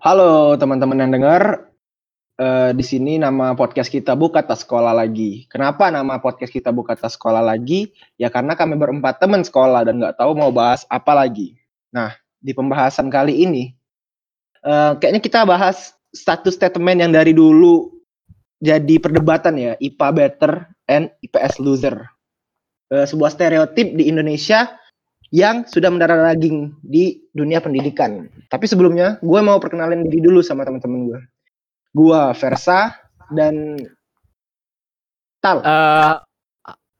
Halo teman-teman yang dengar. Eh, di sini nama podcast kita Buka Tas Sekolah lagi. Kenapa nama podcast kita Buka Tas Sekolah lagi? Ya karena kami berempat teman sekolah dan nggak tahu mau bahas apa lagi. Nah, di pembahasan kali ini, eh, kayaknya kita bahas status statement yang dari dulu jadi perdebatan ya, IPA better and IPS loser. Eh, sebuah stereotip di Indonesia yang sudah mendarah daging di dunia pendidikan. Tapi sebelumnya, gue mau perkenalin diri dulu sama teman-teman gue. Gue Versa dan Tal. Eh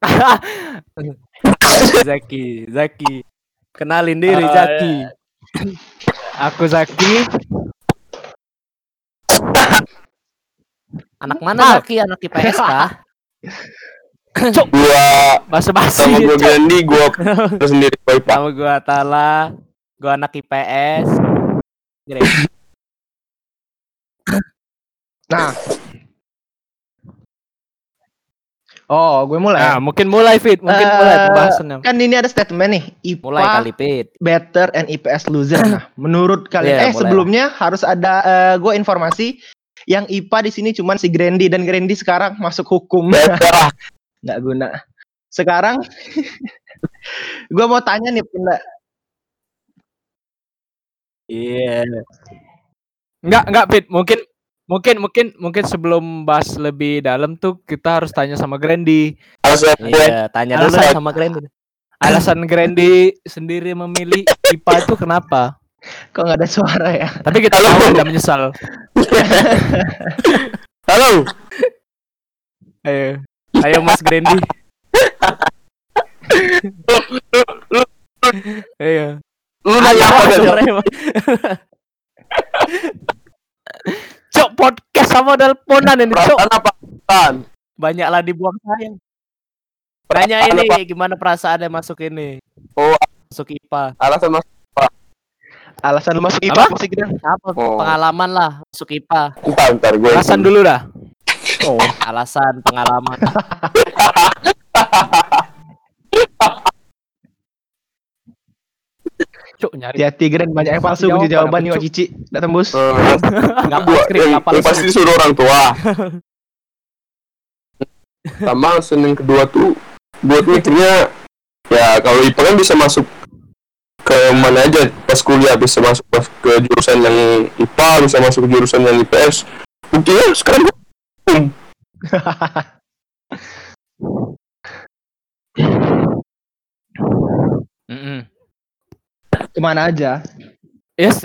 Zaki, Zaki. Kenalin diri Oh, Zaki. Aku Zaki. Anak mana Zaki? Anak IPS kah? gua Basa basi. sama gua Gandhi gua sendiri Pak Sama gua Tala. Gua anak IPS. Nah. Oh, gue mulai. Nah, mungkin mulai Fit, mungkin Eh, mulai pembahasannya. Kan ini ada statement nih, IPA Mulai kali Fit. better and IPS loser. Nah, menurut kalian Iya, eh mulai sebelumnya harus ada eh, gue informasi yang IPA di sini cuman si Grandi dan Grandi sekarang masuk hukum. Better. Nggak guna. Sekarang gue mau tanya nih Penda. Iya. Enggak, enggak Fit, mungkin mungkin mungkin mungkin sebelum bahas lebih dalam tuh kita harus tanya sama Grandi. Iya, tanya dulu Alasan- sama Grandi. Alasan Grandi sendiri memilih IPA itu kenapa? Kok nggak ada suara ya? Tapi kita Halo. tahu tidak menyesal. Halo. Ayo. Ayo Mas Grandi. Ayo. Lu nanya apa? Rema. Cok podcast sama teleponan ini, Cok. Perasaan apa? Banyaklah dibuang sayang. Tanya ini apa? gimana perasaannya masuk ini? Oh, Masuk IPA. alasan mas Alasan lu masuk IPA Apa? apa sih Gran? Apa Oh. pengalaman lah masuk IPA? Entar, entar gue Alasan dulu dah. Oh, alasan pengalaman. Cuk nyari Hati-hati Gran banyak yang palsu kunci jawaban nih? Cici. Nggak tembus. Eh, enggak gua skrip yang, apa yang pasti disuruh orang tua. Sama alasan yang kedua tuh buat mikirnya ya kalau IPA kan bisa masuk ke mana aja pas kuliah bisa masuk pas- ke jurusan yang IPA bisa masuk ke jurusan yang IPS buktinya sekarang gua hukum. Ke mana aja? Ya, s-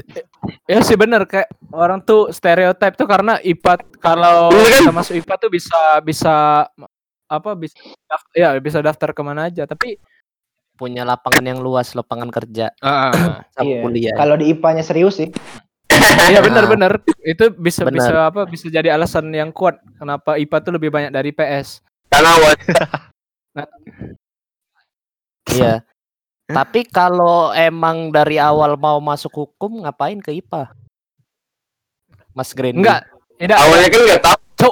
ya sih bener kayak orang tuh stereotip tuh karena IPA kalau Iya kan? kita masuk IPA tuh bisa bisa apa bisa daf- ya bisa daftar ke mana aja tapi punya lapangan yang luas lapangan kerja sama Iya. kuliah. Kalau di IPA-nya serius sih. Iya benar-benar itu bisa Benar. bisa apa bisa jadi alasan yang kuat kenapa IPA tuh lebih banyak dari PS. karena awal Iya. Tapi kalau emang dari awal mau masuk hukum ngapain ke IPA? Mas Green. Enggak. Tidak. awalnya kan nggak tahu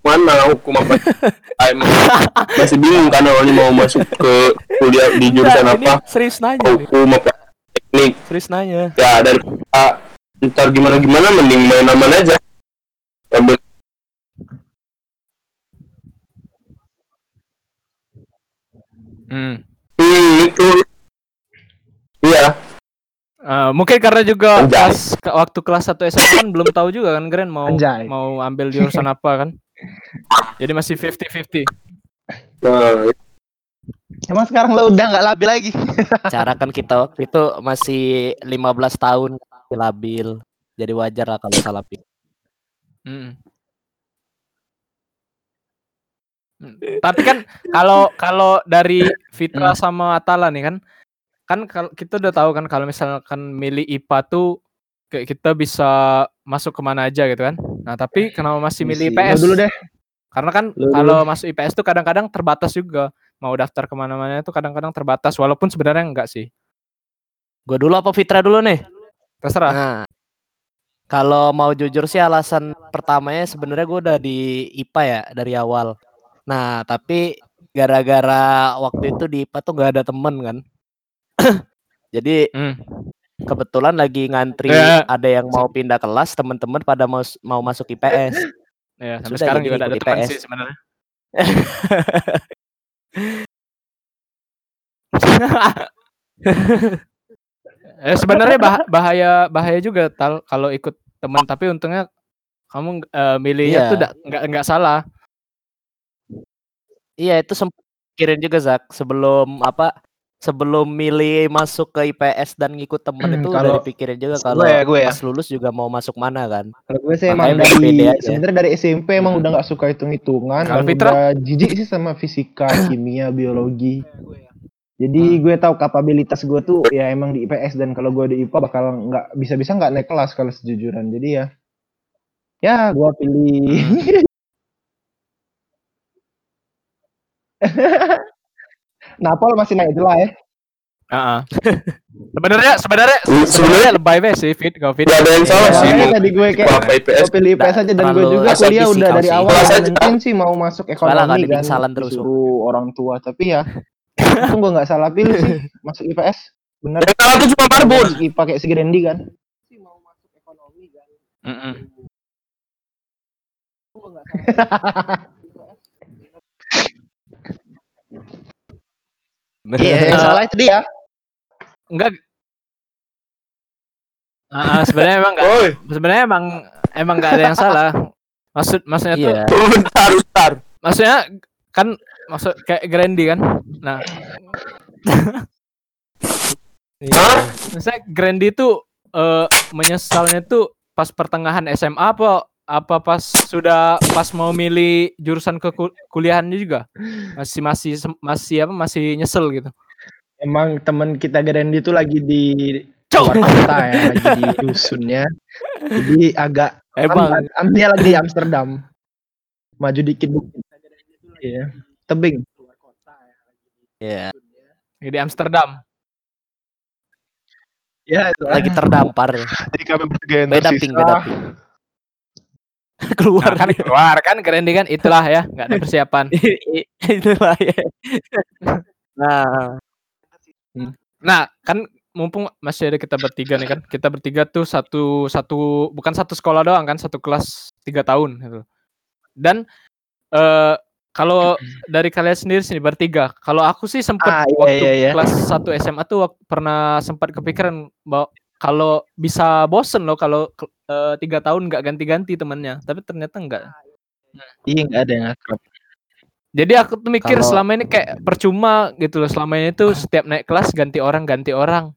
mana hukum apa Ah, masih bingung kan awalnya mau masuk ke kuliah di jurusan Enggak, ini apa serius nanya nih. hukum apa teknik Serius nanya. ya dari ntar gimana gimana mending main aman aja ambil Hmm. hmm, itu iya Eh, mungkin karena juga Anjay. pas ke- waktu kelas 1 SMA kan belum tahu juga kan Grand mau Anjay. mau ambil jurusan apa kan. Jadi masih 50-50. nah, Emang sekarang lo udah nggak labil lagi. Cara kan kita waktu itu masih 15 tahun masih labil. Jadi wajar lah kalau salah pilih. Hmm. Tapi kan kalau kalau dari Fitra sama Atala nih kan kan kalau kita udah tahu kan kalau misalkan milih IPA tuh kayak kita bisa masuk ke mana aja gitu kan. Nah tapi kenapa masih milih IPS? dulu deh. Karena kan kalau masuk IPS tuh kadang-kadang terbatas juga. Mau daftar ke mana-mana itu kadang-kadang terbatas. Walaupun sebenarnya enggak sih. Gue dulu apa Fitra dulu nih? Terserah. Nah, kalau mau jujur sih alasan pertamanya sebenarnya gue udah di IPA ya dari awal. Nah, tapi gara-gara waktu itu di IPA tuh nggak ada temen kan. Jadi Hmm. kebetulan lagi ngantri Ya. ada yang mau pindah kelas, teman-teman pada mau mau masuk IPS. Ya, sampai Sudah, sekarang juga ada teman IPS. sih sebenarnya. eh sebenarnya bah- bahaya bahaya juga tal kalau ikut teman tapi untungnya kamu eh, milihnya Iya. tuh nggak nggak salah. Iya, itu sempat pikirin juga Zak sebelum apa sebelum milih masuk ke IPS dan ngikut temen Hmm, itu kalau udah dipikirin juga kalau gue ya, gue ya. pas lulus juga mau masuk mana kan. Kalau gue sih emang dari sebenarnya dari SMP emang udah nggak suka hitung-hitungan Kalau dan Fitra? udah jijik sih sama fisika, kimia, biologi. Jadi gue tahu kapabilitas gue tuh ya emang di IPS dan kalau gue di IPA bakal nggak bisa-bisa nggak naik kelas kalau sejujuran. Jadi ya ya gue pilih Napol masih naik lah ya. Heeh. sebenarnya sebenarnya Hmm, sebenarnya lebay banget sih fit nggak fit. Nggak ada yang salah Ya, sih. mau tadi gue kayak IPS gue pilih IPS aja dan gue juga kuliah udah kau dari sih. awal mungkin sih mau masuk nggak ekonomi kan bingsalan terus, orang tua tapi ya itu gue nggak salah pilih sih masuk IPS bener Yang salah tuh cuma Marbun. Masuk kayak si Grandi kan Mm-mm. iya yang salah itu dia Enggak. Ah, ah, sebenarnya emang enggak sebenarnya emang emang nggak ada yang salah. Maksud maksudnya tuh Iya. bentar, bentar. maksudnya kan maksud kayak Grandi kan. Nah, Hah? Misalnya Grandi tuh eh, menyesalnya tuh pas pertengahan SMA apa apa pas sudah pas mau milih jurusan ke kul- kuliahannya juga masih masih masih apa masih nyesel gitu. emang teman kita Grandi itu lagi di luar kota ya lagi di dusunnya jadi agak Emang Am- dia lagi di Amsterdam maju dikit dikit iya tebing Iya. Di Amsterdam. ya itu lagi terdampar. jadi kami bertiga yang Beda ping, beda ping. Keluar Nah, kan keluar kan Grandi kan itulah ya nggak ada persiapan. Itulah ya. Nah, Nah, kan mumpung masih ada kita bertiga nih kan. Kita bertiga tuh satu satu bukan satu sekolah doang kan, satu kelas tiga tahun gitu. Dan eh kalau dari kalian sendiri sini bertiga, kalau aku sih sempat Ah, iya, waktu iya, iya. kelas 1 SMA tuh pernah sempat kepikiran bahwa kalau bisa bosen loh kalau eh, tiga tahun nggak ganti-ganti temannya, tapi ternyata enggak. iya nggak ada yang akrab Jadi aku tuh mikir Kalau- selama ini kayak percuma gitu loh. Selama ini tuh setiap naik kelas ganti orang, ganti orang.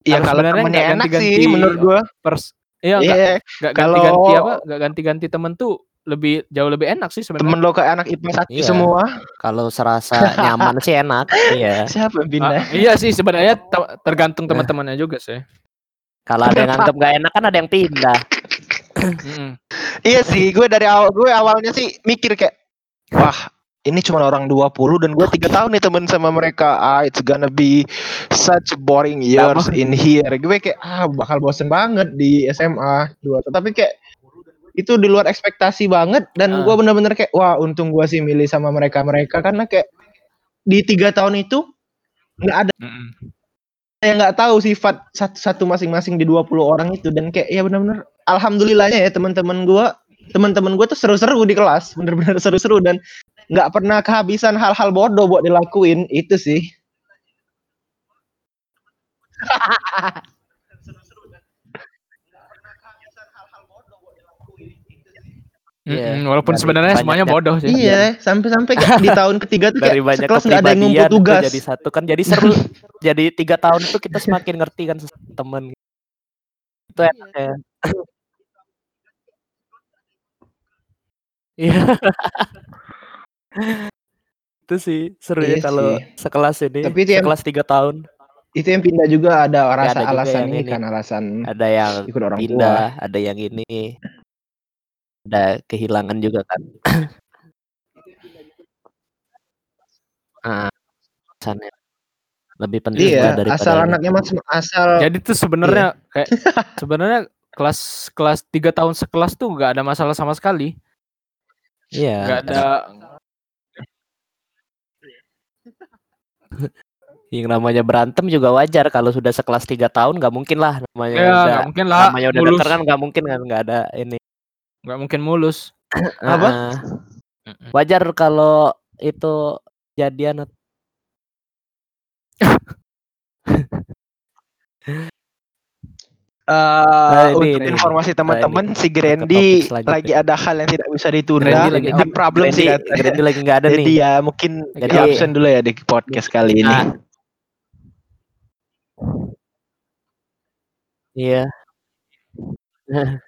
Iya Kalau temennya nggak enak ganti-ganti sih menurut gua. Pers iya nggak Iya, nggak kalau- ganti-ganti apa? Nggak ganti-ganti temen tuh lebih jauh lebih enak sih sebenarnya. temen lo kayak anak IPA satu Iya. semua. kalau serasa nyaman sih enak. Iya. Siapa yang pindah? Ah, iya sih sebenarnya te- tergantung teman-temannya juga sih. Kalau ada yang nganggap nggak enak kan ada yang pindah. Mm-mm. Iya sih, gue dari awal gue awalnya sih mikir kayak wah ini cuma orang 20 dan gue tiga tahun nih temen sama mereka. Ah, it's gonna be such boring years in here. Gue kayak ah bakal bosen banget di SMA dua. Tapi kayak itu di luar ekspektasi banget dan Ah. gue bener-bener kayak wah untung gue sih milih sama mereka mereka karena kayak di tiga tahun itu nggak ada Mm-mm. Yang nggak tahu sifat satu, satu masing-masing di 20 orang itu. Dan kayak ya benar-benar alhamdulillahnya ya teman-teman gua teman-teman gua tuh seru-seru di kelas. Bener-bener seru-seru dan nggak pernah kehabisan hal-hal bodoh buat dilakuin. Itu sih Iya, Mm-mm, Walaupun dari sebenarnya semuanya bodoh sih. iya sampai-sampai kayak di tahun ketiga tuh Dari kayak banyak sekelas nggak ada yang ngumpul tugas jadi satu kan jadi seru. jadi tiga tahun itu kita semakin ngerti kan temen. Itu enak ya. Iya. itu sih serunya Iya kalau sih. sekelas ini Tapi itu yang- sekelas tiga tahun itu yang pindah juga ada rasa ada juga alasan yang ini ini. kan alasan ada yang ikut orang tua pindah ada yang ini ada kehilangan juga kan ah alasannya lebih penting iya daripada asal anaknya mas asal Jadi tuh sebenarnya kayak sebenarnya kelas kelas tiga tahun sekelas tuh nggak ada masalah sama sekali. iya Nggak ada Yang namanya berantem juga wajar kalau sudah sekelas tiga tahun nggak mungkin lah namanya Ya, udah nggak mungkin lah. namanya udah mulus. kan nggak mungkin kan nggak ada ini. Nggak mungkin mulus. Apa? Wajar kalau itu jadian Eh, ini, untuk ini. informasi teman-teman, si topik Grandi lagi ada hal yang tidak bisa ditunda. Grandi lagi Ini problem sih Grandi, lagi nggak ada Jadi nih. ya mungkin Jadi- dia absen dulu ya di podcast kali ini. Nah. Iya.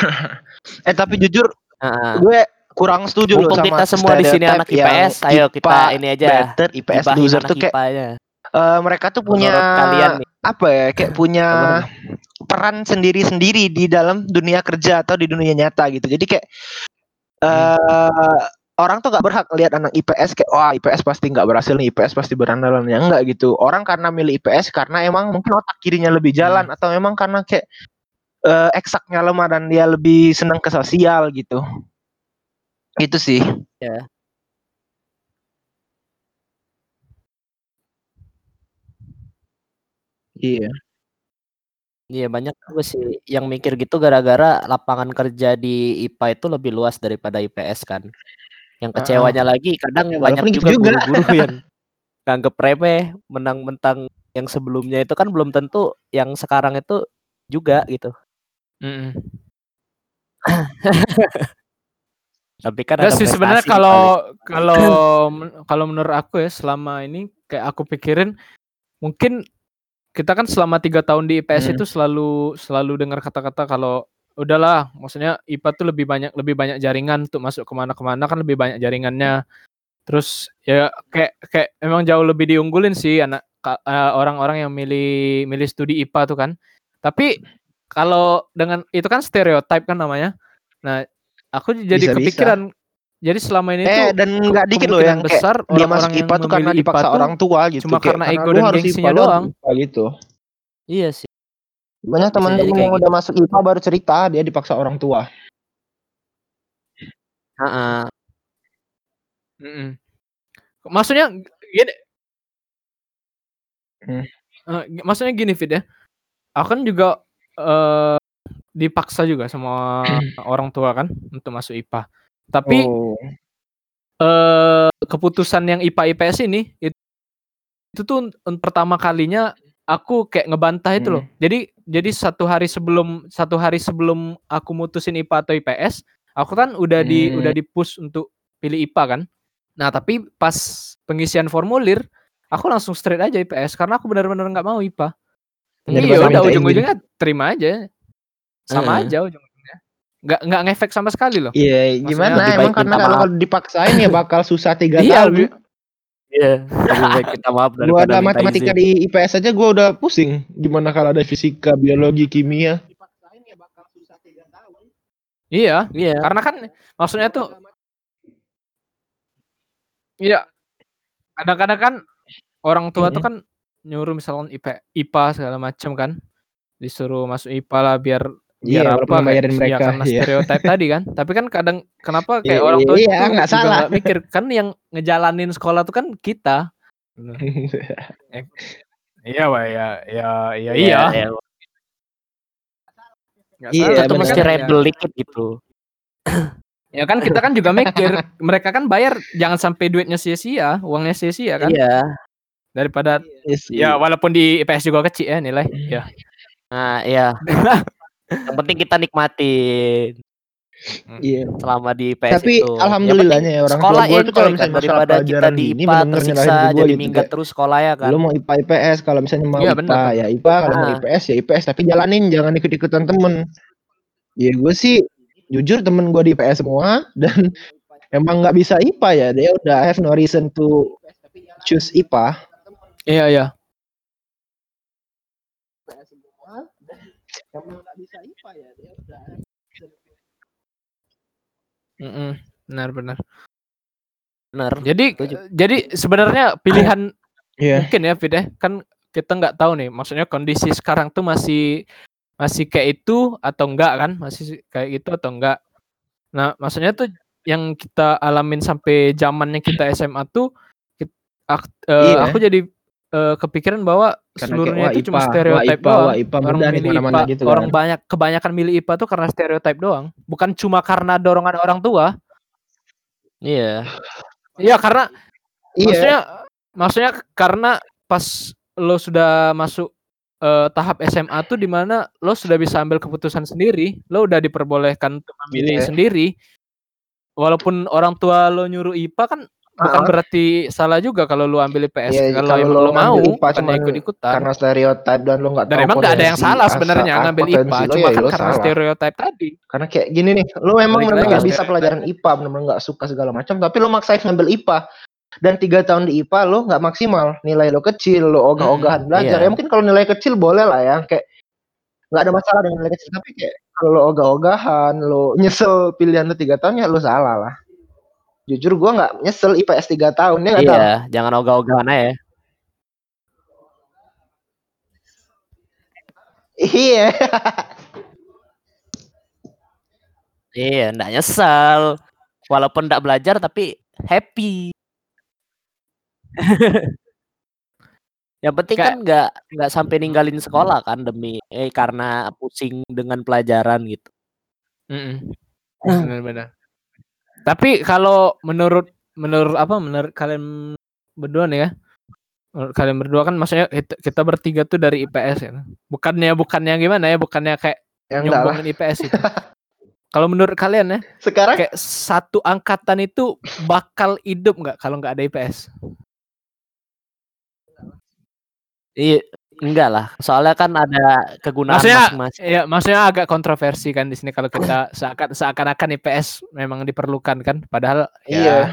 Eh tapi jujur Heeh. gue kurang setuju loh sama kita semua di sini anak IPS, ayo IPA kita ini aja. better, IPS gibahin loser tuh kayak IPA-nya. eh, mereka tuh punya Menurut kalian nih. apa ya kayak punya peran sendiri-sendiri di dalam dunia kerja atau di dunia nyata gitu. Jadi kayak eh orang tuh gak berhak lihat anak IPS kayak wah IPS pasti nggak berhasil nih IPS pasti berandalan ya enggak gitu. Orang karena milih IPS karena emang mungkin otak kirinya lebih jalan atau emang karena kayak eh, eksaknya lemah dan dia lebih senang ke sosial gitu. Itu sih. Iya. Iya banyak juga sih yang mikir gitu gara-gara lapangan kerja di IPA itu lebih luas daripada IPS kan. Yang kecewanya lagi kadang Ya, banyak gitu juga. guru-guru yang nganggep remeh menang-mentang yang sebelumnya itu kan belum tentu yang sekarang itu juga gitu. Mm-mm. Tapi kan ada sih sebenarnya prestasi kalau kalau men- kalau menurut aku ya selama ini kayak aku pikirin mungkin kita kan selama tiga tahun di IPS Hmm. itu selalu selalu dengar kata-kata kalau udahlah maksudnya IPA tuh lebih banyak lebih banyak jaringan untuk masuk ke mana-kemana kan lebih banyak jaringannya terus ya kayak kayak emang jauh lebih diunggulin sih anak ka- eh, orang-orang yang milih milih studi IPA tuh kan tapi kalau dengan itu kan stereotype kan namanya nah aku jadi Bisa-bisa. kepikiran jadi selama ini Eh tuh dan nggak dikit loh yang kayak besar dia orang-orang masuk IPA tuh karena dipaksa IPA orang tua gitu. cuma Kayak, karena ego dan gengsinya doang. IPA gitu. Iya sih. Banyak teman-teman yang kayak udah masuk IPA baru cerita dia dipaksa orang tua. Heeh. Mm-mm. Maksudnya gini. Hmm. Eh, gi- maksudnya gini Fit ya. Aku kan juga eh dipaksa juga sama orang tua kan untuk masuk IPA. Tapi Oh. eh keputusan yang IPA IPS ini itu, itu tuh pertama kalinya aku kayak ngebantah itu loh. Jadi jadi satu hari sebelum satu hari sebelum aku mutusin IPA atau IPS, aku kan udah di Hmm. udah di push untuk pilih IPA kan. Nah, tapi pas pengisian formulir, aku langsung straight aja IPS karena aku benar-benar nggak mau IPA. Iya, udah ujung-ujungnya terima aja. Sama Heeh. aja ujung-ujungnya. Nggak nggak ngefek sama sekali loh. Iya, gimana? lebih Emang karena kalau maaf. kalau dipaksain ya bakal susah tiga Iya, tahun. Iya. Lebih baik kita maaf Gua daripada ada matematika izin. di IPS aja gua udah pusing. Gimana kalau ada fisika, biologi, kimia? Iya, Iya. karena kan maksudnya tuh Iya. Kadang-kadang kan orang tua tuh kan nyuruh misalkan IP, IPA segala macam kan. Disuruh masuk IPA lah biar Iya, biar walaupun apa bayarin kayak, ya mereka, karena iya. stereotip tadi kan. Tapi kan kadang kenapa kayak Iya, orang tua iya, itu nggak juga salah. nggak mikir kan yang ngejalanin sekolah tuh kan kita. Iya, Wah, ya ya ya iya. iya. Iya, Itu cuma benar. mesti rebel dikit gitu. Ya kan kita kan juga mikir mereka kan bayar jangan sampai duitnya sia-sia, uangnya sia-sia kan. Iya. Daripada Yes, ya walaupun di IPS juga kecil ya nilai. Ya. Nah, iya. Yang penting kita nikmatin Iya. selama di IPS Tapi itu. Alhamdulillahnya ya orang tua sekolah tuh enjoy kalau kan misalnya daripada kita di IPA tersiksa jadi gitu, minggat terus sekolah ya kan. Lu mau IPA IPS kalau misalnya mau Iya, IPA benar, ya IPA kalau mau Ah. IPS ya IPS tapi jalanin jangan ikut-ikutan temen. Ya gue sih jujur temen gue di IPS semua dan emang nggak bisa IPA ya dia udah have no reason to choose IPA. Iya, iya. Emang nggak bisa IPA ya dia udah Mm-mm. Benar, benar. Bener. Jadi Setuju. jadi sebenarnya pilihan Iya. mungkin ya Fit ya. Kan kita nggak tahu nih maksudnya kondisi sekarang tuh masih masih kayak itu atau enggak kan? Masih kayak gitu atau enggak. Nah, maksudnya tuh yang kita alamin sampai zamannya kita SMA tuh kit- ak- Iya. aku jadi eh, kepikiran bahwa Karena seluruhnya kayak, itu cuma stereotip IPA, doang. wah, IPA orang milih IPA, gitu orang kan. banyak kebanyakan milih IPA tuh karena stereotip doang, bukan cuma karena dorongan orang tua. Iya. Iya, karena Iya. maksudnya maksudnya karena pas lo sudah masuk eh, tahap SMA tuh di mana lo sudah bisa ambil keputusan sendiri, lo udah diperbolehkan untuk memilih Iya. sendiri. Walaupun orang tua lo nyuruh IPA kan bukan berarti salah juga kalau lo ambil IPS. Iya, kalau kalau lo lo mau, bukan cuman ikut-ikutan. Karena stereotip dan lo nggak Dan emang nggak ada yang salah sebenarnya ngambil IPA, lo, cuma ya kan karena salah. stereotip tadi. Karena kayak gini nih, lo emang lagi nggak bisa pelajaran IPA, bener-bener nggak suka segala macam, tapi lo maksain ngambil IPA. Dan tiga tahun di IPA lo nggak maksimal, nilai lo kecil, lo ogah-ogahan belajar. iya. Ya mungkin kalau nilai kecil boleh lah ya, kayak nggak ada masalah dengan nilai kecil, tapi kayak kalau lo ogah-ogahan, lo nyesel pilihan lo tiga tahun ya lo salah lah. Jujur gua nggak nyesel IPS tiga tahun ya nggak tahu. Iya, jangan ogah-ogahan aja. Iya. Iya, ndak nyesel. Walaupun ndak belajar tapi happy. Yang penting Kayak- kan nggak nggak sampai ninggalin sekolah kan demi eh karena pusing dengan pelajaran gitu. Mm-mm. Benar-benar. Tapi kalau menurut menurut apa menurut kalian berdua nih ya? Menurut kalian berdua kan maksudnya kita, kita bertiga tuh dari IPS ya. Bukannya bukannya gimana ya? Bukannya kayak Ya lah. nyombongin IPS itu. kalau menurut kalian ya, Sekarang kayak satu angkatan itu bakal hidup nggak kalau nggak ada IPS? Iya, enggak lah. Soalnya kan ada kegunaan Maksudnya- masing-masing. Iya, maksudnya agak kontroversi kan di sini kalau kita seakan seakan-akan IPS memang diperlukan kan, padahal iya.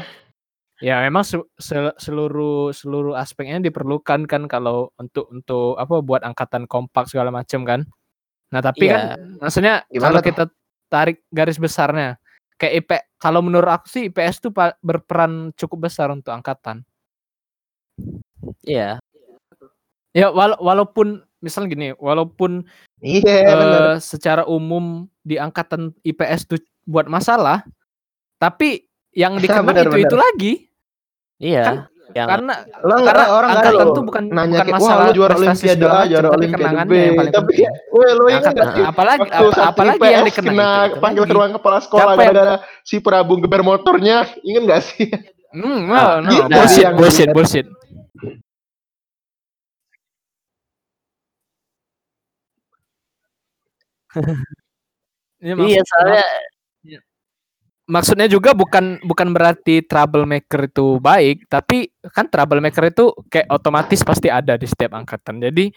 ya, ya memang se- se- seluruh seluruh aspeknya diperlukan kan kalau untuk untuk apa buat angkatan kompak segala macam kan. Nah tapi Iya. kan maksudnya Gimana kalau tuh? kita tarik garis besarnya kayak IP kalau menurut aku sih IPS tuh berperan cukup besar untuk angkatan. Iya. Ya wala- walaupun misal gini, walaupun Iya, bener. eh, secara umum di angkatan IPS tuh buat masalah, tapi yang dikenang Benar, itu itu benar. lagi Iya. Kan yang karena Lo karena orang angkatan tuh bukan nanya bukan masalah wah lu juara olimpiade A, juara olimpiade B. yang Tapi weh lo ingat apalagi apa- apalagi yang dikenang kena itu, itu panggil lagi. ke ruang kepala sekolah gara-gara si Prabu geber motornya. Ingat gak sih? Hmm, no, no, gitu bullshit, yang bullshit, dilihat. bullshit. Maksud- Iya, soalnya maksudnya juga bukan bukan berarti troublemaker itu baik, tapi kan troublemaker itu kayak otomatis pasti ada di setiap angkatan. Jadi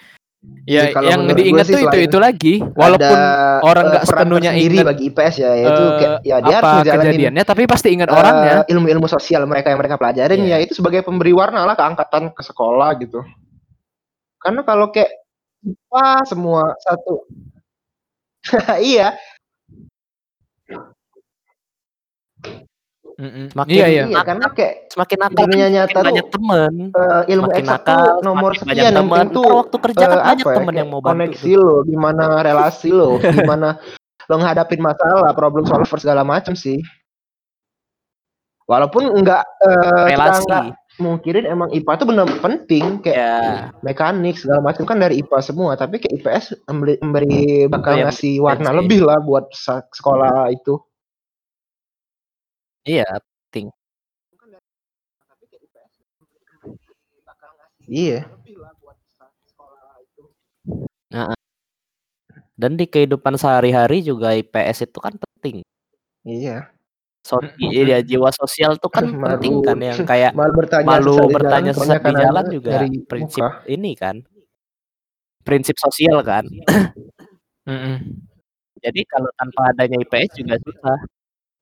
ya Jadi yang diingat tuh itu itu lagi, walaupun Ada, orang eh, nggak sepenuhnya ingat, bagi IPS ya, yaitu eh, kayak ya dia apa kejadiannya, tapi pasti ingat eh, orangnya. ilmu-ilmu sosial mereka yang mereka pelajarin Iya. ya itu sebagai pemberi warna lah ke angkatan ke sekolah gitu. Karena kalau kayak wah semua satu iya Mm-mm. Semakin- Iya iya. iya karena kayak semakin nakal dunia nyata semakin tuh banyak temen. eh, ilmu Semakin eksak nakal, tuh nomor semakin banyak sekian yang teman. penting tuh Ntar waktu kerja eh, kan banyak apa ya, temen kayak yang mau bantu. koneksi lo gimana relasi lo gimana lo ngadapin masalah problem solver segala macam sih walaupun enggak eh, kita Relasi. Mungkirin emang IPA tuh benar penting kayak Ya, mekanik segala macam kan dari IPA semua tapi kayak IPS memberi, memberi bakal Iya, ngasih warna sih. lebih lah buat sekolah itu iya. iya Dan di kehidupan sehari-hari juga IPS itu kan penting. iya So, iya, jiwa sosial tuh kan Malu. penting kan yang kayak malu bertanya malu sesat di bertanya jalan, sesat di jalan juga dari prinsip muka. ini kan. Prinsip sosial kan. Mm-mm. Jadi kalau tanpa adanya IPS juga susah.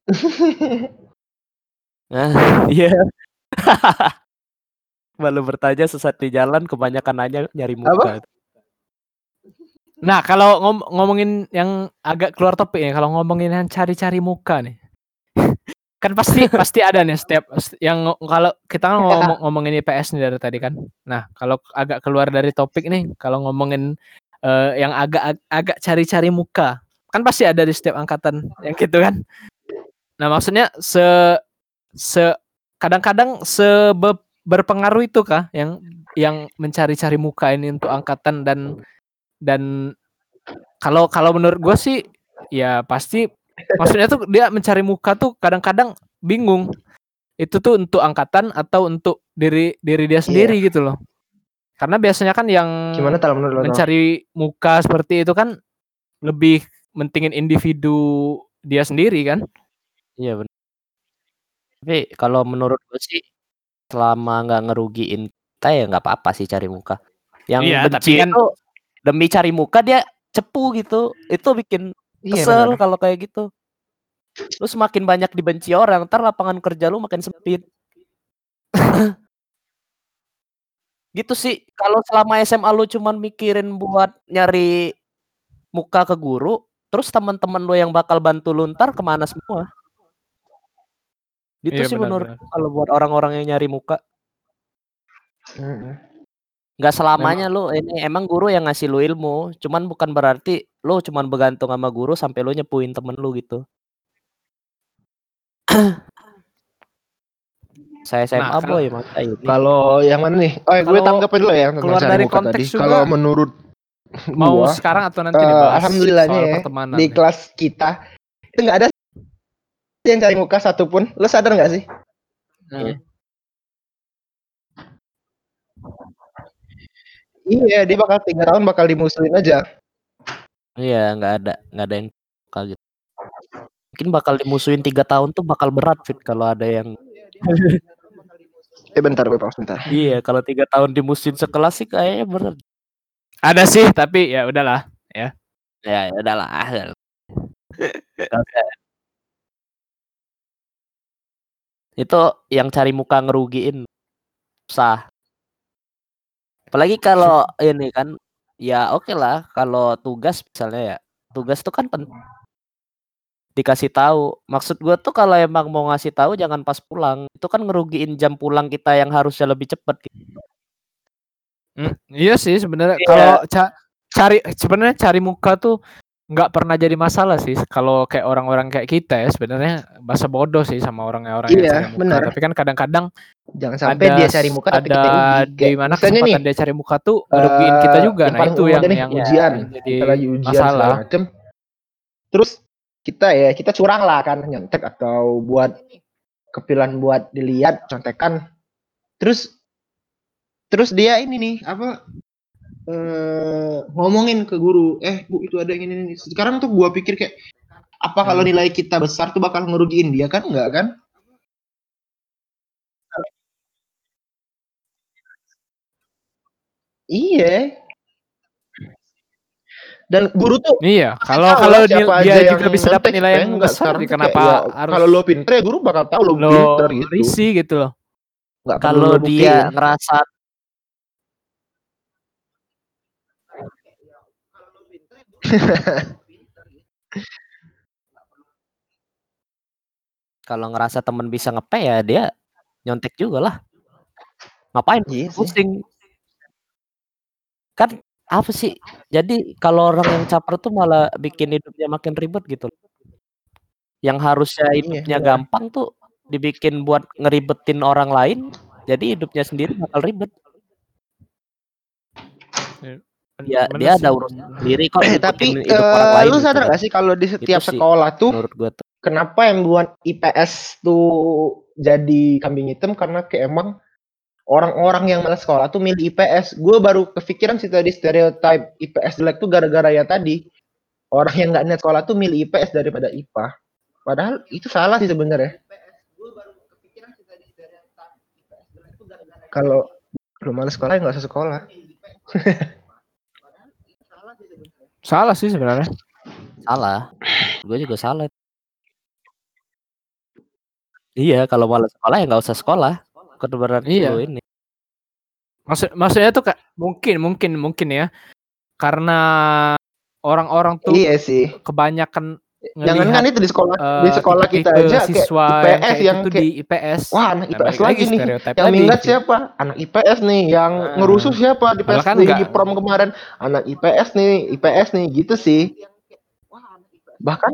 Nah, iya. malu bertanya sesat di jalan kebanyakan nanya nyari muka. Nah, kalau ngom- ngomongin yang agak keluar topik ya, kalau ngomongin yang cari-cari muka nih. Kan pasti pasti ada nih setiap yang kalau kita kan ngomong ngomongin IPS nih dari tadi kan. Nah, kalau agak keluar dari topik nih, kalau ngomongin eh, yang agak ag- agak cari-cari muka, kan pasti ada di setiap angkatan yang gitu kan. Nah, maksudnya se se kadang-kadang sebe berpengaruh itu kah yang yang mencari-cari muka ini untuk angkatan dan dan kalau kalau menurut gue sih ya pasti maksudnya tuh dia mencari muka tuh kadang-kadang bingung itu tuh untuk angkatan atau untuk diri diri dia sendiri gitu loh karena biasanya kan yang Gimana tal menurut lo? Mencari muka seperti itu kan lebih mentingin individu dia sendiri kan Iya benar. Tapi kalau menurut gue sih selama nggak ngerugiin kita ya nggak apa-apa sih cari muka. Yang Iya, benci tapi kan- itu demi cari muka dia cepu gitu. Itu bikin Iya, kesel benar. kalau kayak gitu. Lu semakin banyak dibenci orang, ntar lapangan kerja lu makin sempit. gitu sih. Kalau selama SMA lu cuman mikirin buat nyari muka ke guru, terus teman-teman lu yang bakal bantu lu ntar ke mana semua? Gitu Iya, sih benar, menurut kalau buat orang-orang yang nyari muka. Mm-mm. Nggak selamanya lu ini emang guru yang ngasih lu ilmu, cuman bukan berarti lu cuman bergantung sama guru sampai lu nyepuin temen lu gitu. Saya SMA Nah, boy maka ini. Kalau yang mana nih? Oh, gue Kalau tanggapin dulu ya keluar dari konteks tadi. juga, Kalau menurut mau gua, sekarang atau nanti alhamdulillahnya soal ya, di nih? kelas kita itu nggak ada yang cari muka satupun. Lo sadar nggak sih? Iya. Iya, dia bakal tiga tahun bakal dimusuhin aja. Iya, nggak ada nggak ada yang suka gitu. Mungkin bakal dimusuhin tiga tahun tuh bakal berat fit kalau ada yang Eh bentar, pause bentar. iya kalau tiga tahun dimusuhin sekelas sih kayaknya berat. ada sih tapi ya udahlah Ya ya udahlah. Oke. Itu yang cari muka ngerugiin sah. Apalagi kalau ini kan ya oke lah kalau tugas misalnya ya. Tugas tuh kan penting dikasih tahu. Maksud gua tuh kalau emang mau ngasih tahu jangan pas pulang. Itu kan ngerugiin jam pulang kita yang harusnya lebih cepet gitu. Hmm, iya sih sebenarnya Iya. kalau ca- cari sebenarnya cari muka tuh nggak pernah jadi masalah sih kalau kayak orang-orang kayak kita ya sebenarnya bahasa bodoh sih sama orang-orang yang Iya, cari muka tapi kan kadang-kadang Jangan sampai ada dia cari muka tapi kita ada di mana misalnya nih, kesempatan dia cari muka tuh ngerugiin kita eh, juga yang nah itu yang nih, yang ujian. jadi kita ujian masalah. macem. Terus kita ya kita curang lah kan nyontek atau buat kepilan buat dilihat contekan. Terus terus dia ini nih apa eh ngomongin ke guru, eh bu itu ada yang ini, ini. Sekarang tuh gua pikir kayak apa kalau Hmm. nilai kita besar tuh bakal ngerugiin dia kan enggak kan? Iya. Dan guru tuh iya kalau tahu kalau lah dia, siapa dia aja juga yang bisa dapat nilai yang enggak besar sekarang kenapa ya, harus kalau lo pinter ya guru bakal tahu lo, lo pinter gitu. risi gitu loh Nggak perlu Kalau lo dia buktiin. ngerasa kalau ngerasa temen bisa ngepe ya dia nyontek juga lah. Ngapain Iya sih. pusing? Kan apa sih? Jadi kalau orang yang caper tuh malah bikin hidupnya makin ribet gitu. Yang harusnya Iya, hidupnya benar. gampang tuh dibikin buat ngeribetin orang lain, jadi hidupnya sendiri bakal ribet. Ya Bener dia sih. ada urusan sendiri kok Eh, tapi lain lu gitu sadar kan. gak sih kalau di setiap sih sekolah tuh Menurut gua tuh. kenapa yang buat IPS tuh jadi kambing hitam karena kayak emang orang-orang yang malas sekolah tuh milih IPS. Gue baru kepikiran sih tadi stereotype IPS jelek tuh gara-gara ya tadi orang yang nggak niat sekolah tuh milih IPS daripada IPA. Padahal itu salah sih sebenarnya. Kalau lu malas sekolah ya nggak usah sekolah. salah sih sebenarnya Salah. Gue juga salah. Iya, kalau malas sekolah ya nggak usah sekolah. Berarti Iya. ini. maksud maksudnya tuh kayak mungkin mungkin mungkin ya karena orang-orang tuh Iya sih. kebanyakan Jangan kan itu di sekolah di eh, sekolah kita aja kayak siswa yang IPS kayak yang gitu kayak di IPS. Wah anak Nah, IPS balik lagi nih. yang lagi. minggat siapa? Anak IPS nih. Yang Nah. ngerusuh siapa di PS kan di, prom kemarin. Anak IPS nih IPS nih. Gitu sih. Bahkan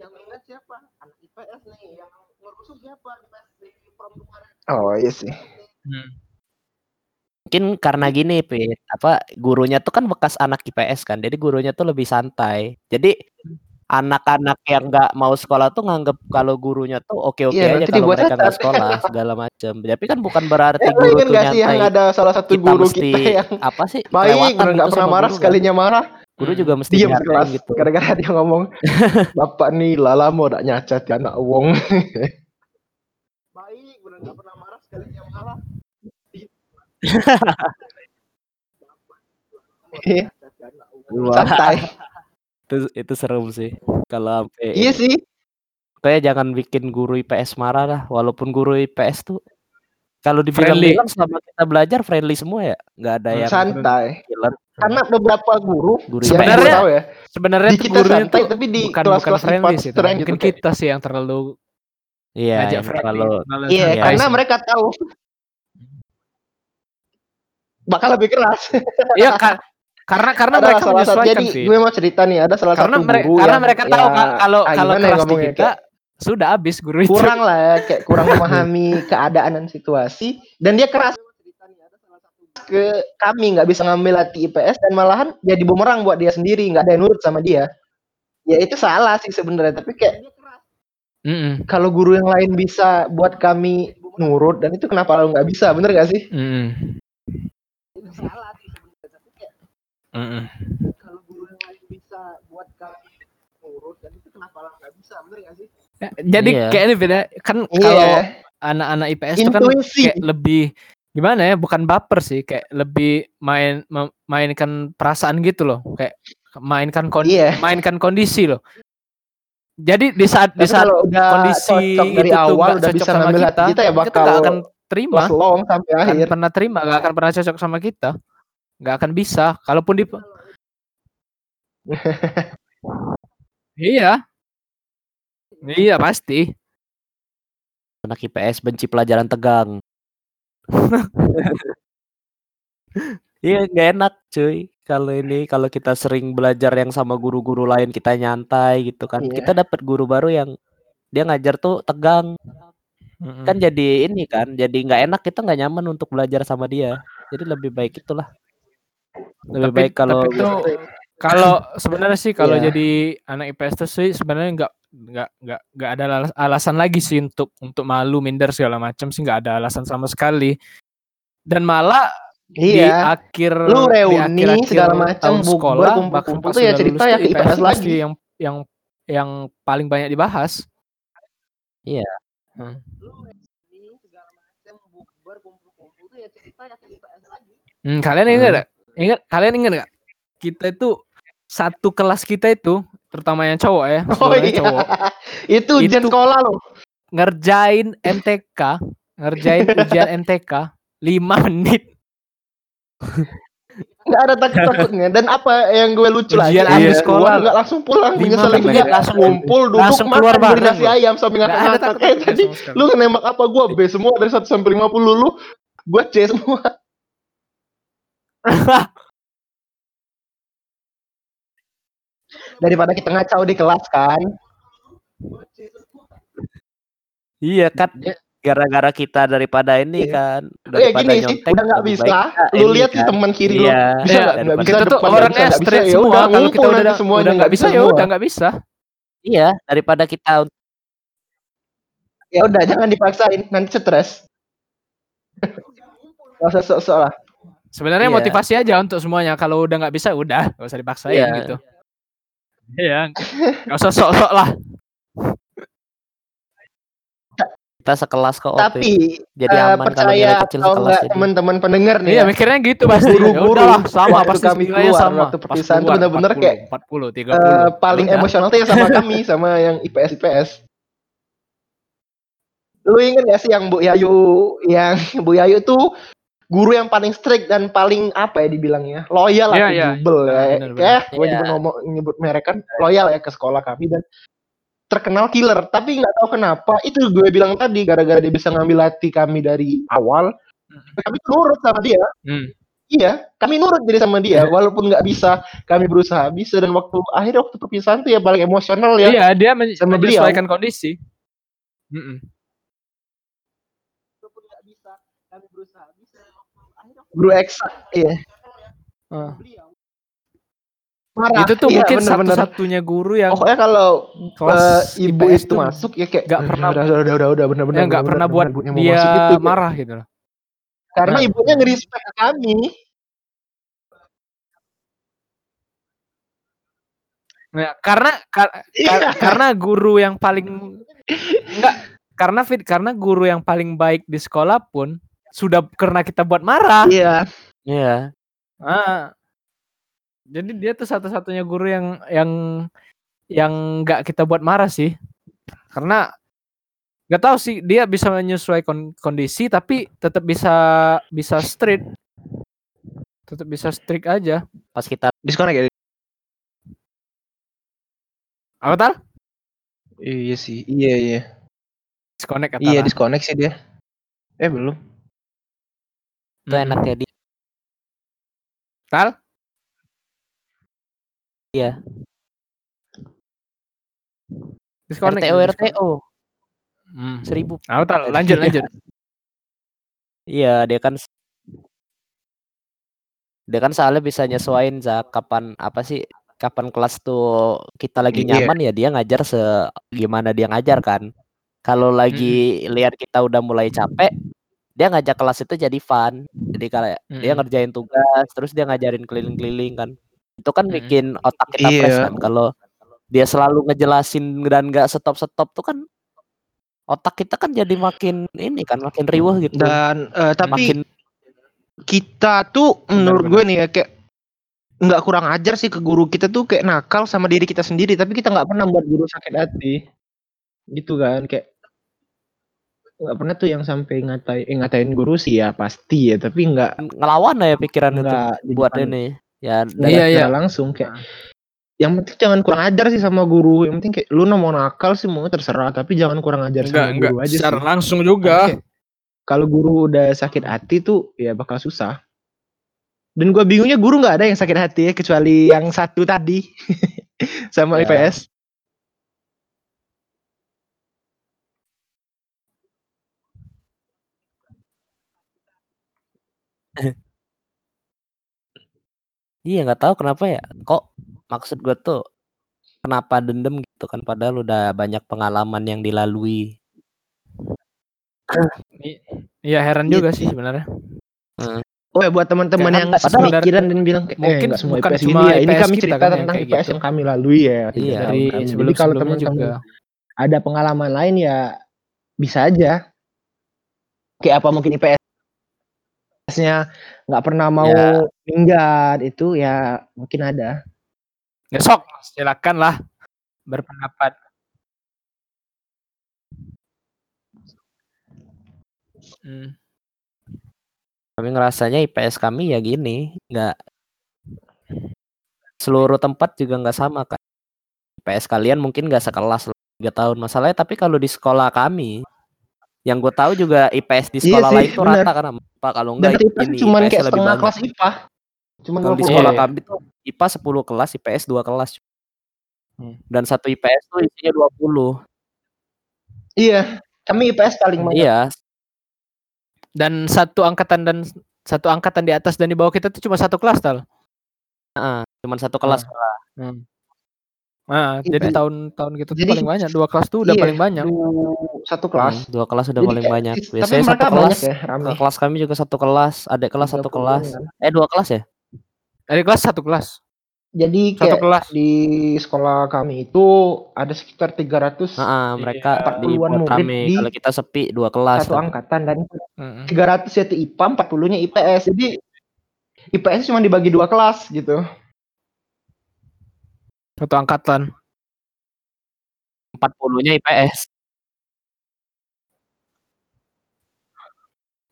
yang minggat siapa anak IPS nih yang ngerusuh siapa di PS di prom kemarin oh iya sih. Mungkin karena gini, Pit, apa gurunya tuh kan bekas anak IPS kan. Jadi gurunya tuh lebih santai. Jadi anak-anak yang nggak mau sekolah tuh nganggep kalau gurunya tuh oke-oke Iya, aja kalau dibuat mereka nggak sekolah segala macam. Tapi kan bukan berarti lo guru tuh sih yang ada salah satu Kita guru mesti kita yang apa sih? baik, nggak gitu pernah marah, guru kan. sekalinya marah, Guru juga mesti diam kelas. gitu. Gara-gara dia ngomong, Bapak nih lala mau dak nyacat kan anak wong. baik, bener nggak pernah marah, sekalinya marah. Iya, Santai. Itu itu serem sih. Kalau sampai Iya sih. kayak jangan bikin guru IPS marah lah. Walaupun guru IPS tuh kalau Friendly. dibilang-bilang selama kita belajar friendly semua ya, nggak ada yang Santai. killer. Karena beberapa guru Guru yang Sebenarnya- gue tahu ya, Sebenarnya di tuh kita gurunya santai tuh tapi di bukan bukan kelas-kelas friendly sih, strength mungkin gitu kayak- kita sih yang terlalu Iya, ngajak yang friendly. terlalu terlalu Iya, karena sih. mereka tahu bakal lebih keras. Iya, ka- karena karena ada mereka salah satu menyesuaikan jadi sih. gue mau cerita nih ada salah Karena satu mereka guru karena yang mereka tahu ya, ka- kalau ah, kalau gimana ya kita sudah habis guru itu. kurang lah ya, kayak kurang memahami keadaan dan situasi dan dia keras. Ke kami nggak bisa ngambil hati IPS dan malahan jadi bumerang buat dia sendiri nggak ada yang nurut sama dia. Ya itu salah sih sebenarnya tapi kayak Mm-mm, kalau guru yang lain bisa buat kami nurut dan itu kenapa lo nggak bisa bener gak sih? Mm-mm, itu salah sih sebenarnya tapi kayak mm-mm. kalau guru yang lain bisa buat kami nurut dan itu kenapa lo nggak bisa? Bener gak sih? Ya, Jadi Iya. kayak ini beda. Kan Iya. kalau anak-anak IPS itu kan kayak lebih gimana ya bukan baper sih kayak lebih main mainkan perasaan gitu loh. Kayak mainkan kon iya. mainkan kondisi loh. Jadi di saat di saat udah kondisi dari itu awal udah cocok bisa sama kita, kita ya kita bakal nggak akan terima. long sampai nggak akan akhir. pernah terima nggak akan pernah cocok sama kita nggak akan bisa kalaupun di iya. Iya pasti. Anak IPS benci pelajaran tegang. Iya nggak enak cuy. Kalau ini kalau kita sering belajar yang sama guru-guru lain kita nyantai gitu kan. Iya. kita dapat guru baru yang dia ngajar tuh tegang. Mm-mm. kan jadi ini kan jadi nggak enak kita nggak nyaman untuk belajar sama dia. Jadi lebih baik itulah lebih Tapi- baik kalau tapi tuh kalau sebenarnya sih kalau Iya. jadi anak IPS tuh sih sebenarnya nggak nggak nggak nggak ada alas- alasan lagi sih untuk untuk malu minder segala macam sih nggak ada alasan sama sekali dan malah di iya akhir Lu di reuni akhir-akhir segala macam, sekolah kumpul-kumpul bahkan pas tuh ya cerita ya ke IPS IPS lagi. pasti yang yang yang paling banyak dibahas Iya. Hmm. Hmm, kalian ingat gak? Ingat kalian ingat gak? Kita itu satu kelas kita itu terutama yang cowok ya, Oh iya. cowok Itu ujian Itu- sekolah loh. ngerjain MTK, ngerjain ujian MTK 5 menit. Nggak ada takut-takutnya. Dan apa yang gue lucu lagi? Ujian akhir sekolah. Nggak langsung pulang. Lima menit juga. langsung- Ngumpul, duduk, langsung keluar makan, nasi ayam sambil ngakak-ngakak. takut Kayak tadi, lu nembak apa gue B semua dari 1 sampai 50 lu. Gue C semua. Daripada kita ngacau di kelas kan. iya kan gara-gara kita daripada ini Iya. kan Oh ya daripada gini sih, nyontek, udah nggak bisa. baik Lu ini lihat kan. teman kiri lu. Iya, Bisa Iya, nggak? Nggak daripada bisa. kita tuh orangnya bisa, bisa. Ya semua. udah, Kalau kita udah semuanya udah nggak bisa ya semua. udah nggak bisa. iya daripada kita Ya udah, jangan dipaksain. Nanti stres. Gak usah sok-sok lah. Sebenarnya Iya. motivasi aja untuk semuanya. Kalau udah nggak bisa udah, nggak usah dipaksain Iya. gitu. Iya, nggak usah sok-sok lah. kita sekelas kok. Tapi jadi eh, aman kalau percaya kecil atau enggak teman-teman pendengar nih Iya, ya. mikirnya gitu pasti. Ya Guru-guru udahlah, sama waktu pasti kami keluar, sama. waktu perpisahan bener-bener 40, kayak, 40, 30. Eh, paling emosional tuh ya sama kami sama yang IPS IPS. Lu inget gak sih yang Bu Yayu yang Bu Yayu tuh guru yang paling strict dan paling apa ya dibilangnya loyal Iya, atau jubel ya. Bener, bener. Ya, gue Iya. juga ngomong nyebut merek kan loyal ya ke sekolah kami dan terkenal killer. Tapi nggak tahu kenapa itu gue bilang tadi gara-gara dia bisa ngambil hati kami dari awal, kami tuh nurut sama dia. Hmm. Iya, kami nurut jadi sama dia, walaupun nggak bisa, kami berusaha bisa dan waktu akhir waktu perpisahan tuh ya paling emosional ya. Iya, dia men- Sama beliau. menyesuaikan kondisi. Mm-mm. Guru eksak iya Ah. marah Itu tuh Iya, mungkin satu-satunya guru yang pokoknya kalau eh, ibu IPS itu masuk ya kayak nggak pernah- udah udah udah udah udah bener bener yang nggak pernah buat dia marah gitu loh. karena Nah. ibunya ngerespek ke kami Nah, karena kar- kar- Iya. karena guru yang paling enggak karena fit karena guru yang paling baik di sekolah pun sudah karena kita buat marah. iya Iya. Ah. Jadi dia tuh satu-satunya guru yang yang yang nggak kita buat marah sih. Karena nggak tahu sih dia bisa menyesuaikan kondisi tapi tetap bisa bisa strict. Tetap bisa strict aja. Pas kita disconnect ya Apa tal? iya sih iya iya Disconnect kata iya disconnect sih dia eh belum itu enaknya dia. Tal? Iya. Disconnect. RTO. RTO Hmm. seribu. Apa tal? Lanjut lanjut. Iya dia kan dia kan soalnya bisa nyesuain za kapan apa sih kapan kelas tuh kita lagi Iya. nyaman ya dia ngajar se gimana dia ngajar kan. Kalau lagi lihat kita udah mulai capek dia ngajak kelas itu jadi fun. Jadi kayak dia Mm-mm. ngerjain tugas terus dia ngajarin keliling-keliling kan. Itu kan Mm-mm. bikin otak kita Iya. fresh kan. Kalau dia selalu ngejelasin dan nggak stop-stop tuh kan otak kita kan jadi makin ini kan makin riuh gitu. dan eh, tapi makin kita tuh menurut gue nih ya kayak nggak kurang ajar sih ke guru kita tuh kayak nakal sama diri kita sendiri tapi kita nggak pernah buat guru sakit hati gitu kan kayak nggak pernah tuh yang sampai ngatain eh, ngatain guru sih ya pasti ya tapi nggak ngelawan ya pikiran itu nggak di buat depan- ini ya nggak Iya, iya. langsung kayak yang penting jangan kurang ajar sih sama guru yang penting kayak lu mau nakal sih mau terserah tapi jangan kurang ajar Enggak sama enggak guru aja secara sih langsung juga. Kalau guru udah sakit hati tuh ya bakal susah dan gua bingungnya guru nggak ada yang sakit hati ya kecuali yang satu tadi sama Ya. IPS iya nggak tahu kenapa ya kok maksud gue tuh kenapa dendam gitu kan padahal udah banyak pengalaman yang dilalui Iya heran Iya juga sih. sih sebenarnya. Oh ya buat teman-teman yang nggak padahal- sepikiran dan bilang kayak, mungkin eh, nggak semua bukan IPS cuma gini ya. Ini IPS kami kita cerita kan yang tentang kayak IPS gitu. yang kami lalui ya. Iya, Dari kami. Jadi sebelum kalau teman-teman juga. ada pengalaman lain ya bisa aja. Kayak apa mungkin IPS-nya nggak pernah mau Ya. minggat itu ya mungkin ada. Ya sok silakan lah berpendapat. Hmm. kami ngerasanya IPS kami ya gini nggak seluruh tempat juga nggak sama kan IPS kalian mungkin nggak sekelas tiga tahun masalahnya tapi kalau di sekolah kami yang gue tahu juga IPS di Iya sekolah sih, lain benar. rata kan Pak kalau Dan enggak IPS ini cuman IPS kayak lebih setengah banyak. kelas IPA. Cuman Kalau di 20 sekolah Iya. kami tuh IPA 10 kelas, IPS 2 kelas. Hmm. Dan satu IPS tuh isinya 20. Iya, kami IPS paling banyak. Iya, Dan satu angkatan dan satu angkatan di atas dan di bawah kita tuh cuma satu kelas tal. heeh, cuman satu kelas. Hmm. Nah, Iya. jadi tahun-tahun tuh Jadi- paling banyak. Dua kelas tuh udah Iya, paling banyak. satu kelas. Hmm, dua kelas udah Jadi paling banyak. tapi Biasanya satu kelas. banyak ya, rame. kelas kami juga satu kelas, adik kelas satu 30 kelas. kan. Eh dua kelas ya? Dari kelas satu kelas. Jadi Satu kayak kelas. di sekolah kami itu ada sekitar 300 Heeh, mereka Iya. dibuat 40-an murid rame. di Kalau kita sepi dua kelas. satu angkatan dan Mm-mm. 300 itu IPA, 40-nya IPS. Jadi IPS cuma dibagi dua kelas gitu. Satu angkatan. 40-nya IPS.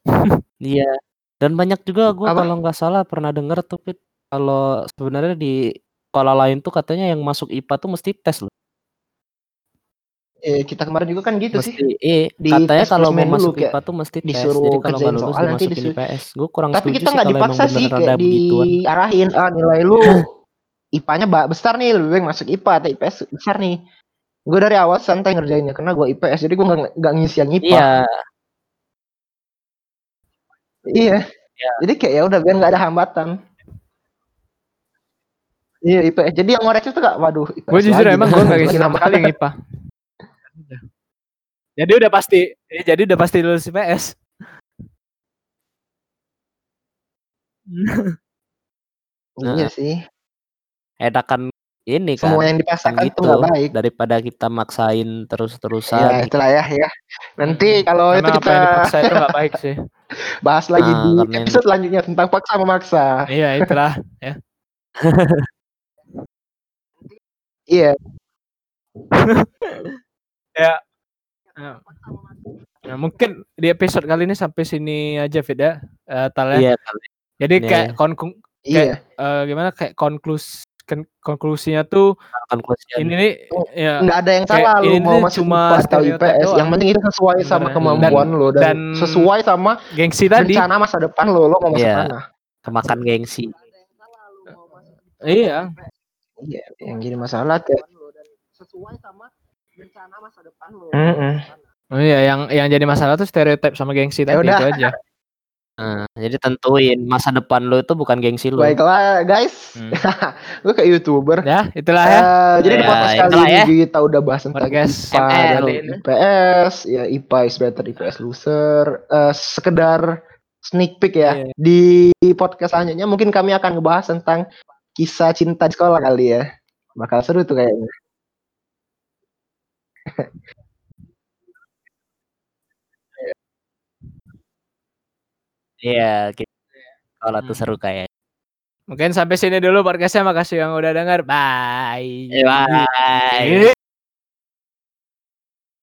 Iya. Dan banyak juga gua Apa? kalau nggak salah pernah denger tuh Pit, kalau sebenarnya di sekolah lain tuh katanya yang masuk IPA tuh mesti tes loh. Eh, kita kemarin juga kan gitu Mesti sih. eh Di katanya tes kalau mau dulu, masuk IPA tuh mesti tes. disuruh Jadi kalau nggak lulus soal, nanti dimasukin disuruh- IPS. Gue kurang Tapi setuju kita sih nggak kalau emang dipaksa sih kayak diarahin ah nilai lu IPA-nya besar nih lebih baik masuk IPA atau IPS besar nih. Gue dari awal santai ngerjainnya karena gue IPS jadi gue nggak nggak ngisi yang IPA. Iya, Iya. Jadi kayak ya udah biar nggak ada hambatan. Iya IPS. Jadi yang ngoreksi tuh gak, waduh. Gue jujur emang gue gak gengsi Lagi sama nambah. sekali yang IPA. Jadi udah pasti, ya, jadi udah pasti lulus IPS. Iya sih. Enakan ini kan. Semua yang kan dipaksakan tuh gitu nggak baik. daripada kita maksain Ya terus-terusan. itulah ya ya. Nanti kalau itu Karena apa kita yang dipaksa itu gak baik sih. bahas lagi Ah, di karena episode selanjutnya tentang paksa memaksa. Iya itulah. Iya. Ya. Nah, mungkin di episode kali ini sampai sini aja Fit ya. Eh, Tal ya. Iya. Jadi kayak konklu- Iya. eh, gimana kayak konklus kon- konklusinya tuh konklusinya. ini nih ya Nggak ada yang salah lu mau tuh masuk cuma atau IPS. Yang penting itu sesuai sama Sebenarnya. kemampuan lo dan, dan- sesuai sama gengsi tadi. rencana masa depan lo. Lo mau masuk Iya. mana? kemakan gengsi. Iya. Iya. Yang jadi masalah kayak sesuai sama rencana masa depan lo. Oh iya, yang yang jadi masalah tuh stereotip sama gengsi Ya tadi udah. itu aja. Nah, jadi tentuin masa depan lo itu bukan gengsi lo. Baiklah guys. Hmm. Gue kayak youtuber. Ya, itulah ya. Eh, jadi di Ya, podcast kali itulah ini ya. kita udah bahas tentang Podcast IPA ML dan ini. IPS, ya IPA is better, IPS loser. Eh, sekedar sneak peek ya. Iya. Di podcast selanjutnya mungkin kami akan ngebahas tentang kisah cinta di sekolah kali ya. Bakal seru tuh kayaknya. Iya, gitu. Kalau tuh Hmm. seru kayak. Mungkin sampai sini dulu podcastnya. Makasih yang udah denger. Bye. Bye. Iya.